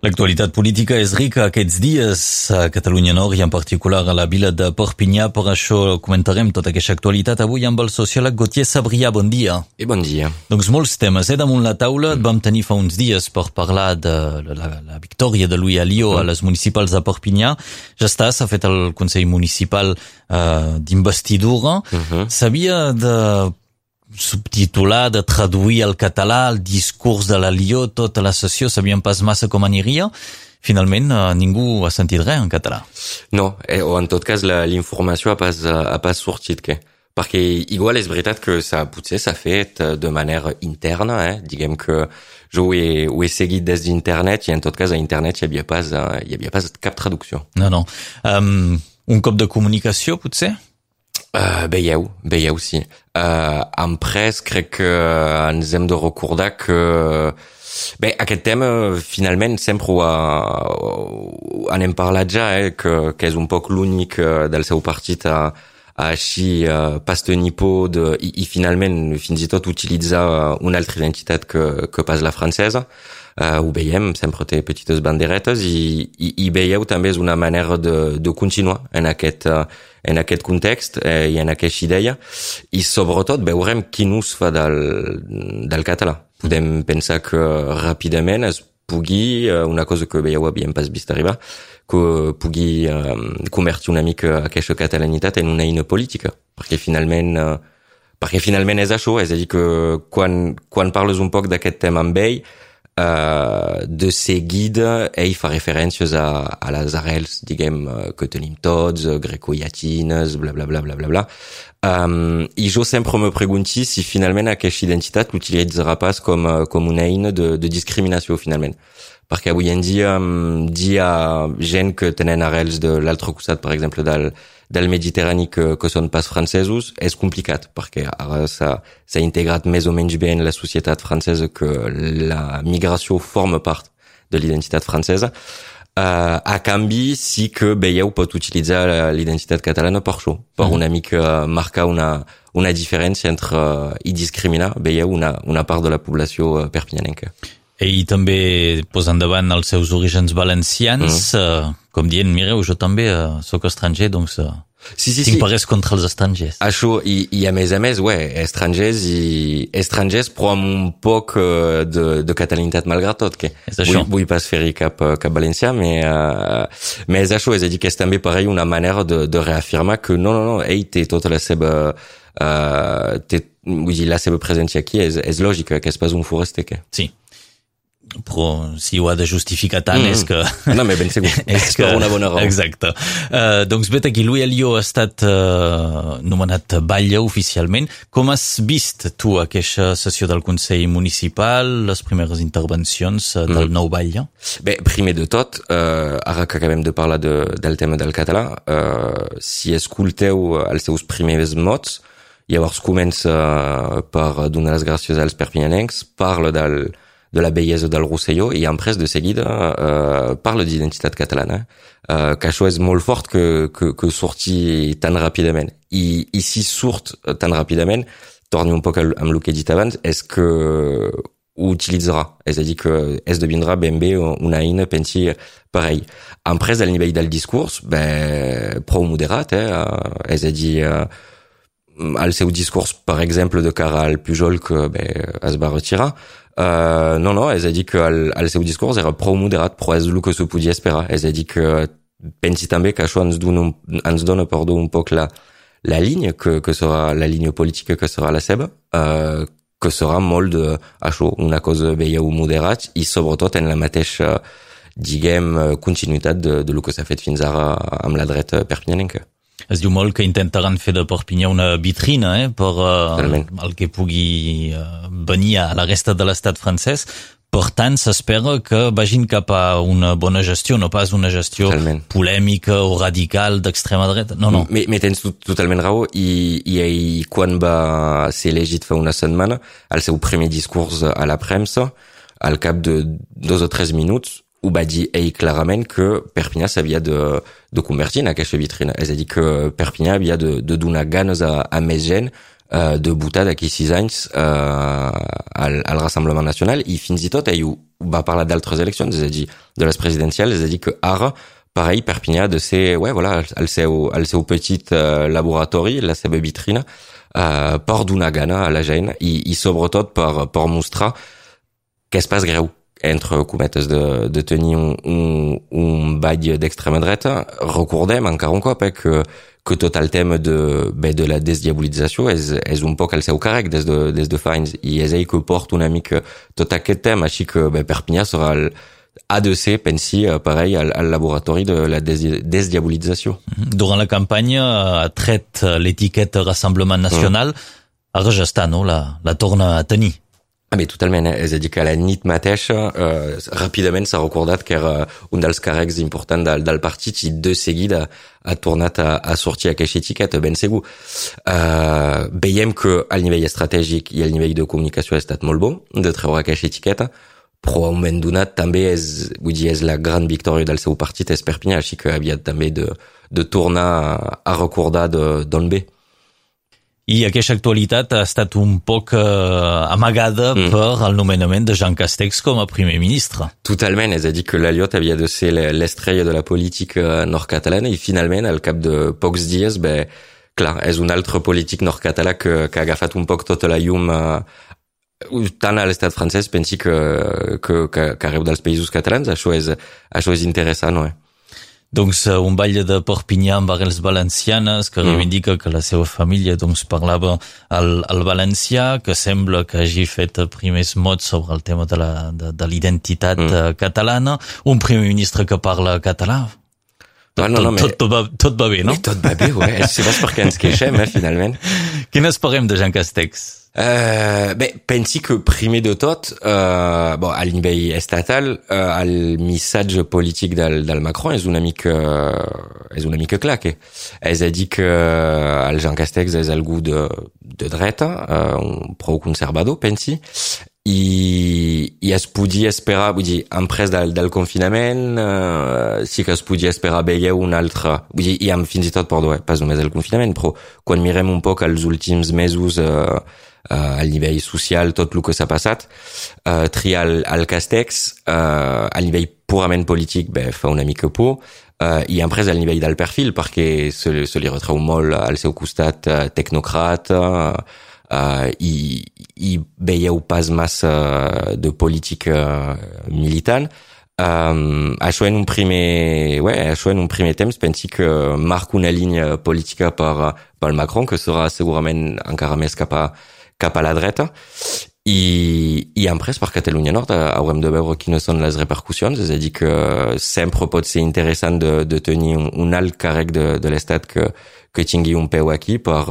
L'actualitat política és rica aquests dies a Catalunya Nord i en particular a la vila de Perpinyà. Per això comentarem tota aquesta actualitat avui amb el sociòleg Gautier Sabrià. Bon dia. I bon dia. Doncs molts temes, eh? Damunt la taula et vam tenir fa uns dies per parlar de la, la victòria de Louis Alió a les municipals de Perpinyà. Ja està, s'ha fet el Consell Municipal eh, d'investidura. Uh -huh. S'havia de subtitular, de traduir al català el discurs de la Lió, tota la sessió, sabíem pas massa com aniria. Finalment, eh, ningú ha sentit res en català. No, eh, o en tot cas, l'informació ha pas, ha pas sortit, que perquè igual és veritat que ça, potser s'ha fet de manera interna, eh? diguem que jo ho he, ho he seguit des d'internet i en tot cas a internet hi havia pas, eh, hi havia pas cap traducció. No, no. Um, un cop de comunicació, potser? Uh, veieu, veieu, sí. Uh, en pres crec que ens hem de que Bé, aquest tema, finalment, sempre ho, ha, ho l'únic del seu partit a, a així uh, pas tenir por de, i, i finalment fins i tot utilitzar una altra identitat que, que pas la francesa. Uh, ho veiem, sempre té petites banderetes i, i, i veieu també és una manera de, de continuar en aquest, uh, en aquest context eh, i en aquesta idea i sobretot veurem quin ús fa del, del català. Podem pensar que ràpidament es pugui, eh, una cosa que veieu havíem pas vist arribar, pugui eh, convertir una mica aquesta catalanitat en una eina política, perquè finalment eh, perquè finalment és això, és a dir que quan, quan parles un poc d'aquest tema amb ell, Uh, de seguida ell fa referències a, a les arrels, diguem, uh, que tenim tots, uh, greco-llatines, bla, bla, bla, bla. Um, I jo sempre me pregunti si finalment aquesta identitat l'utilitzarà pas com, uh, com una eina de, de discriminació, finalment. Perquè avui en dia, um, dir a gent que tenen arrels de l'altre costat, per exemple, del, del Mediterrani que, que són pas francesos és complicat perquè ara s'ha integrat més o menys bé en la societat francesa que la migració forma part de l'identitat francesa. Uh, a canvi, sí que veieu pot utilitzar l'identitat catalana per això, per mm. una mica marcar una, una diferència entre uh, i discriminar, veieu, una, una part de la població uh, perpinyanenca. Ell també posa endavant els seus orígens valencians, mm. uh, com dient, mireu, jo també uh, sóc estranger, doncs uh, sí, sí, tinc sí. pagués contra els estrangers. Això, i, i a més a més, ouais, estrangers i estrangers, però amb un poc uh, de, de catalanitat malgrat tot, que vull, vull pas fer-hi cap, cap valencià, mais, uh, mais és això, és a dir, que és també pareil una manera de, de reafirmar que no, no, no, ell té tota la seva uh, té, vull dir, la seva presència aquí és, és lògica, que és pas un foraster, que... Sí però si ho ha de justificar tant mm. és que... No, mais ben segur. és que, una bona raó. Exacte. Uh, doncs vet aquí, Louis Alió ha estat uh, nomenat batlle oficialment. Com has vist tu aquesta sessió del Consell Municipal, les primeres intervencions uh, del mm. nou batlle? Bé, primer de tot, uh, ara que acabem de parlar de, del tema del català, uh, si escolteu els seus primers mots, llavors comença per donar les gràcies als perpinyanencs, parla del de la bellesa del Rosselló i après de seguida uh, parla d'identitat catalana uh, que això és molt fort que, que, que surti tan ràpidament i, i si surt tan ràpidament torni un poc amb el que he dit abans és que ho utilitzarà és a dir que esdevindrà ben bé una eina pensi pareil. Après al nivell del discurs bé, prou moderat eh? és a dir uh, al seu discurs per exemple de cara al Pujol que bé, es va no, no, a dir que el, el seu discurs era prou moderat, però és que se podia esperar. És a dir que pensi també que això ens ens dona la, la línia que, que serà la línia política que serà la seva, uh, que serà molt de, això, una cosa moderat i sobretot en la mateixa, diguem, continuïtat de, de lo que s'ha fet fins. Es diu molt que intentaran fer de Perpinyà una vitrina eh, per uh, el que pugui uh, venir a la resta de l'estat francès. Per tant, s'espera que vagin cap a una bona gestió, no pas una gestió totalment. polèmica o radical d'extrema dreta. No, no. Me, me tens totalment raó i, i ell, quan va ser elegit fa una setmana, el seu primer discurs a la premsa, al cap de dos o tres minuts, ho va dir ell clarament que Perpinyà s'havia de, de convertir en aquesta vitrina. És a dir, que Perpinyà havia de, de donar ganes a, a més gent uh, de boutade d'aquí sis anys uh, al, al Rassemblement Nacional i fins i tot ell va parlar d'altres eleccions, és a dir, de les presidencials, és a dir que ara pareil, Perpinyà de ser, ouais, voilà, el seu, el seu petit uh, laboratori, la seva vitrina, uh, per donar gana a la gent i, i sobretot per, per mostrar que es pas greu entre cometes de, de tenir un, un, un ball d'extrema dreta. Recordem encara un cop eh, que, que tot el tema de, bé, de la desdiabolització és, és un poc el seu càrrec des de, des de fa anys i és ell que porta una mica tot aquest tema, així que bé, Perpinyà serà el, de ser, pensi, pareil, al, al laboratori de la des, desdiabolització. Mhm. Durant la campanya ha tret l'etiqueta Rassemblement Nacional, mm. ara ja està, no? La, la torna a tenir. Ah, mais totalment, eh? és a dir, que la nit mateixa eh, ràpidament s'ha recordat que era un dels càrrecs importants del, del partit i de seguida a, a sortir aquesta etiqueta, ben segur. Eh, veiem que al nivell estratègic i al nivell de comunicació ha estat molt bo de treure aquesta etiqueta, però a un moment donat també és, la gran victòria del seu partit és Perpinyà, així que també de, de tornar a recordar d'on ve. I aquesta actualitat ha estat un poc eh, amagada mm. per el nomenament de Jean Castex com a primer ministre. Totalment, és a dir, que l'Aliot havia de ser l'estrella de la política nord-catalana i finalment, al cap de pocs dies, bé, clar, és un altre polític nord-català que, que ha agafat un poc tota la llum eh, tant a l'estat francès pensi que, que, que, que arreu dels països catalans, això és, això és interessant, no? Eh? Doncs, uh, un ball de Perpinyà amb arrels valencianes que mm. reivindica que la seva família doncs, parlava el, el valencià, que sembla que hagi fet primers mots sobre el tema de l'identitat mm. Uh, catalana, un primer ministre que parla català, no, no, no, tot, tot, va, tot va bé, no? Tot va bé, ouais. Si pas per què ens queixem, eh, finalment. Què n'esperem de Jean Castex? Uh, bé, pensi que primer de tot, uh, bon, al nivell estatal, uh, el missatge polític del, del Macron és una mica, és una mica clar, que és a dir que el Jean Castex és algú de, de dreta, uh, un prou conservador, pensi, i, i es podia esperar, vull dir, emprès del, del confinament, uh, sí que es podia esperar veure un altre, vull dir, i amb fins i tot, perdó, eh, pas només el confinament, però quan mirem un poc els últims mesos uh, al nivell social tot el que s'ha passat, uh, triar el, el Castex uh, al nivell purament polític bé, fa una mica por, uh, i après al nivell del perfil perquè se, se li retreu molt al seu costat uh, tecnocrat uh, uh, i, i veieu pas massa de política militant Um, això en un primer, ouais, això en un primer temps pensi que marca una línia política per, per Macron que serà segurament encara més cap a, cap a la dreta i, i après per Catalunya Nord haurem de veure quines són les repercussions, és a dir que sempre pot ser interessant de, de tenir un, un alt càrrec de, de l'Estat que, que tingui un peu aquí per,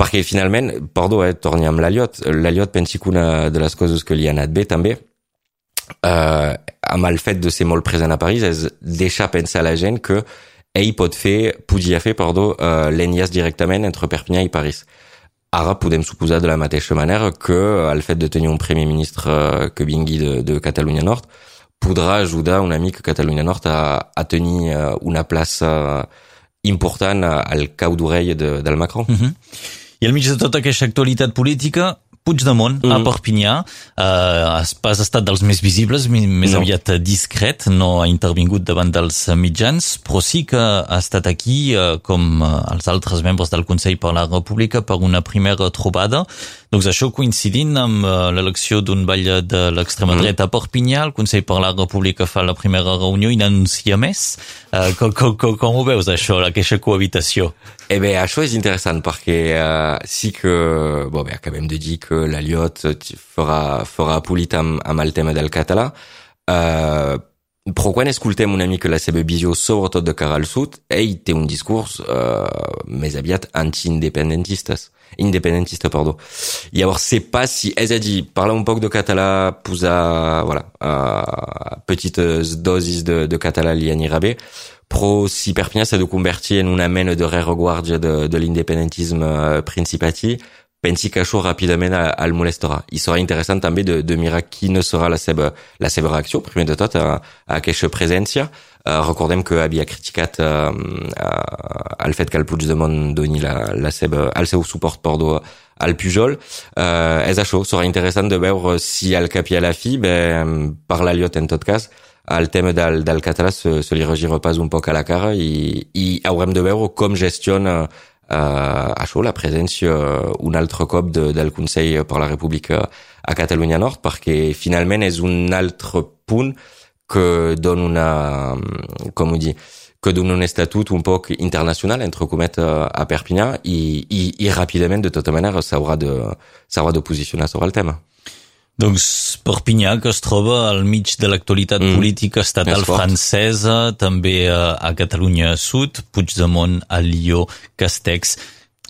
perquè finalment, perdó, eh, torni amb l'Aliot, l'Aliot pensi que una de les coses que li ha anat bé també eh, amb el fet de ser molt present a París és deixar pensar a la gent que ell pot fer, podia fer, perdó, uh, l'enllaç directament entre Perpinyà i París. Ara podem suposar de la mateixa manera que el fet de tenir un primer ministre que vingui de, de Catalunya Nord podrà ajudar una mica Catalunya Nord a, a tenir eh, una plaça important al cau d'orella de, Macron. Mm -hmm. I al mig de tota Puigdemont mm. a Perpinyà eh, has estat dels més visibles, més no. aviat discret, no ha intervingut davant dels mitjans, però sí que ha estat aquí, eh, com eh, els altres membres del Consell per la República, per una primera trobada. Doncs això coincidint amb eh, l'elecció d'un ball de l'extrema mm. dreta a Perpinyà, el Consell per la República fa la primera reunió i n'anuncia més. Eh, com, com, com ho veus, això, aquesta cohabitació? Eh bé, això és interessant perquè uh, sí que, bon, bé, acabem de dir que l'Aliot farà, farà polit amb, amb el tema del català, uh, però quan escoltem una mica la seva visió, sobretot de cara al sud, ell té un discurs uh, més aviat anti-independentistes. Independentista, perdó. Llavors, sé pas si, és a dir, parlar un poc de català, posar, voilà, uh, petites dosis de, de català li anirà pro si Perpignan s'ha de convertir en una mena de rereguardia de, de l'independentisme uh, principati, pensi que això ràpidament el molestarà. I serà interessant també de, de mirar quina serà la seva, la seva reacció, primer de tot, a, a aquesta presència. Uh, recordem que havia criticat uh, uh, el fet que el Puigdemont doni la, la seva, el seu suport perdó, al Pujol. Uh, és això, serà interessant de veure si al cap i a la fi, ben, parla Liot en tot cas, el tema del, del català se, se li regira pas un poc a la cara i, i haurem de veure com gestiona uh, això, la presència un altre cop de, del Consell per la República a Catalunya Nord, perquè finalment és un altre punt que dona una, com ho dir, que dona un estatut un poc internacional, entre cometes, a Perpinyà i, i, i ràpidament, de tota manera, s'haurà de, de posicionar sobre el tema. Doncs Perpinyà, que es troba al mig de l'actualitat mm. política estatal francesa, també a, a Catalunya Sud, Puigdemont, a Lió, Castex,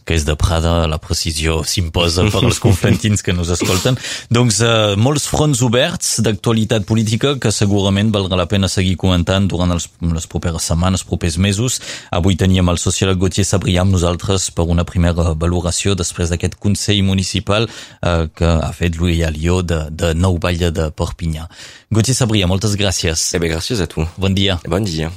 que és de Prada, la precisió s'imposa per als conflentins que nos escolten. Doncs eh, molts fronts oberts d'actualitat política que segurament valdrà la pena seguir comentant durant els, les properes setmanes, propers mesos. Avui teníem el sociòleg Gauthier Sabrià amb nosaltres per una primera valoració després d'aquest Consell Municipal eh, que ha fet Louis Alió de, de Nou Vall de Perpinyà. Gauthier Sabrià, moltes gràcies. Eh bé, gràcies a tu. Bon dia. Bon dia.